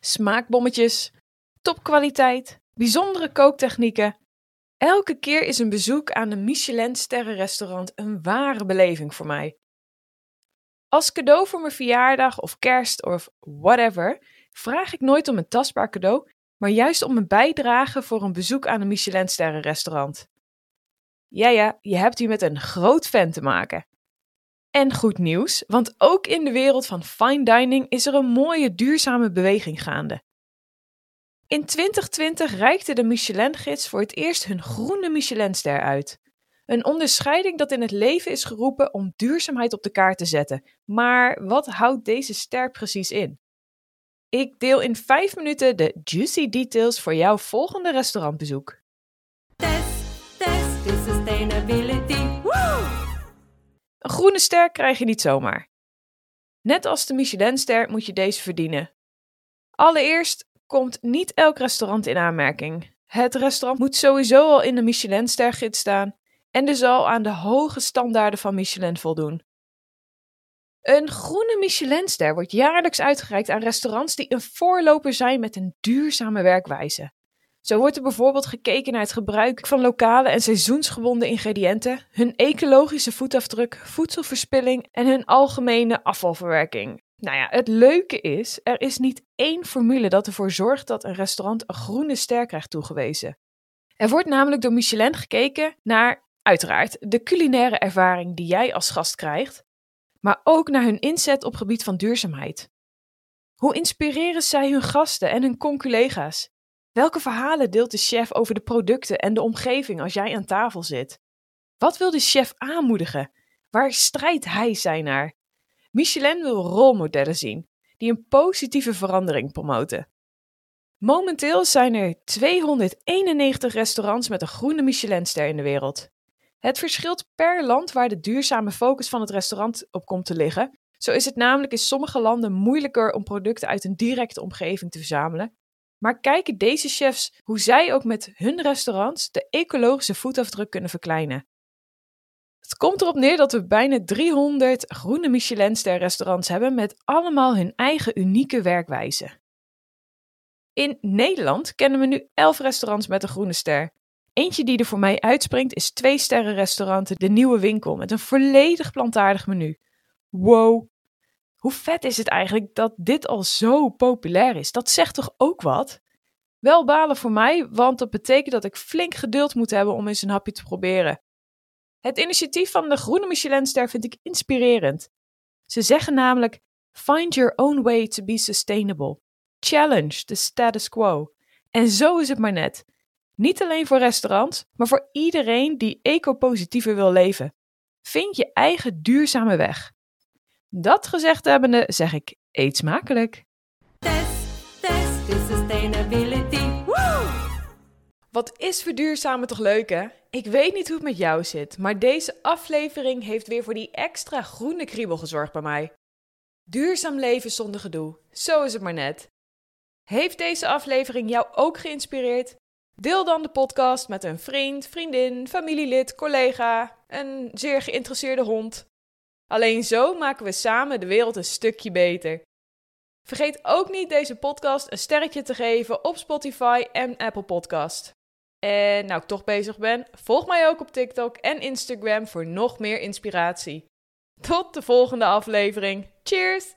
smaakbommetjes, topkwaliteit, bijzondere kooktechnieken. Elke keer is een bezoek aan een Michelin-sterrenrestaurant een ware beleving voor mij. Als cadeau voor mijn verjaardag of kerst of whatever, vraag ik nooit om een tastbaar cadeau, maar juist om een bijdrage voor een bezoek aan een Michelin-sterrenrestaurant. Ja, ja, je hebt hier met een groot fan te maken. En goed nieuws, want ook in de wereld van fine dining is er een mooie duurzame beweging gaande. In 2020 reikte de Michelin-gids voor het eerst hun groene Michelinster uit. Een onderscheiding dat in het leven is geroepen om duurzaamheid op de kaart te zetten. Maar wat houdt deze ster precies in? Ik deel in 5 minuten de juicy details voor jouw volgende restaurantbezoek. Test, test. Een groene ster krijg je niet zomaar. Net als de Michelinster moet je deze verdienen. Allereerst komt niet elk restaurant in aanmerking. Het restaurant moet sowieso al in de Michelinstergids staan en er zal aan de hoge standaarden van Michelin voldoen. Een groene Michelinster wordt jaarlijks uitgereikt aan restaurants die een voorloper zijn met een duurzame werkwijze. Zo wordt er bijvoorbeeld gekeken naar het gebruik van lokale en seizoensgebonden ingrediënten, hun ecologische voetafdruk, voedselverspilling en hun algemene afvalverwerking. Nou ja, het leuke is, er is niet één formule dat ervoor zorgt dat een restaurant een groene ster krijgt toegewezen. Er wordt namelijk door Michelin gekeken naar, uiteraard, de culinaire ervaring die jij als gast krijgt, maar ook naar hun inzet op gebied van duurzaamheid. Hoe inspireren zij hun gasten en hun conculega's? Welke verhalen deelt de chef over de producten en de omgeving als jij aan tafel zit? Wat wil de chef aanmoedigen? Waar strijdt hij zijn naar? Michelin wil rolmodellen zien die een positieve verandering promoten. Momenteel zijn er 291 restaurants met een groene Michelinster in de wereld. Het verschilt per land waar de duurzame focus van het restaurant op komt te liggen. Zo is het namelijk in sommige landen moeilijker om producten uit een directe omgeving te verzamelen. Maar kijken deze chefs hoe zij ook met hun restaurants de ecologische voetafdruk kunnen verkleinen. Het komt erop neer dat we bijna 300 groene Michelinster restaurants hebben met allemaal hun eigen unieke werkwijze. In Nederland kennen we nu 11 restaurants met een groene ster. Eentje die er voor mij uitspringt is twee sterren restaurant De Nieuwe Winkel met een volledig plantaardig menu. Wow, hoe vet is het eigenlijk dat dit al zo populair is? Dat zegt toch ook wat? Wel balen voor mij, want dat betekent dat ik flink geduld moet hebben om eens een hapje te proberen. Het initiatief van de Groene Michelinster vind ik inspirerend. Ze zeggen namelijk: Find your own way to be sustainable. Challenge the status quo. En zo is het maar net. Niet alleen voor restaurants, maar voor iedereen die ecopositiever wil leven. Vind je eigen duurzame weg. Dat gezegd hebbende zeg ik: eet smakelijk. Test, test de sustainability. Woo! Wat is verduurzamen toch leuk hè? Ik weet niet hoe het met jou zit, maar deze aflevering heeft weer voor die extra groene kriebel gezorgd bij mij. Duurzaam leven zonder gedoe, zo is het maar net. Heeft deze aflevering jou ook geïnspireerd? Deel dan de podcast met een vriend, vriendin, familielid, collega, een zeer geïnteresseerde hond. Alleen zo maken we samen de wereld een stukje beter. Vergeet ook niet deze podcast een sterretje te geven op Spotify en Apple Podcast. En nou ik toch bezig ben, volg mij ook op TikTok en Instagram voor nog meer inspiratie. Tot de volgende aflevering. Cheers!